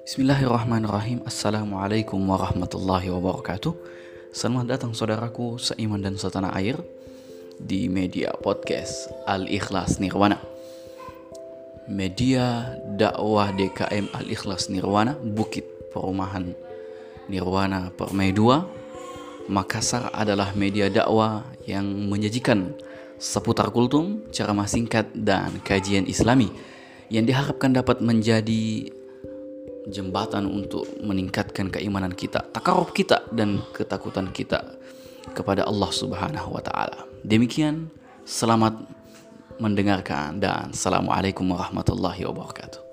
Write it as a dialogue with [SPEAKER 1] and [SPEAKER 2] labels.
[SPEAKER 1] Bismillahirrahmanirrahim. Assalamualaikum warahmatullahi wabarakatuh. Selamat datang saudaraku seiman dan setanah air Di media podcast Al-Ikhlas Nirwana. Media dakwah DKM Al-Ikhlas Nirwana Bukit Perumahan Nirwana Permai 2 Makassar adalah media dakwah yang menyajikan seputar kultum, ceramah singkat, dan kajian islami yang diharapkan dapat menjadi jembatan untuk meningkatkan keimanan kita, takarub kita dan ketakutan kita kepada Allah Subhanahu wa taala. Demikian, selamat mendengarkan dan assalamualaikum warahmatullahi wabarakatuh.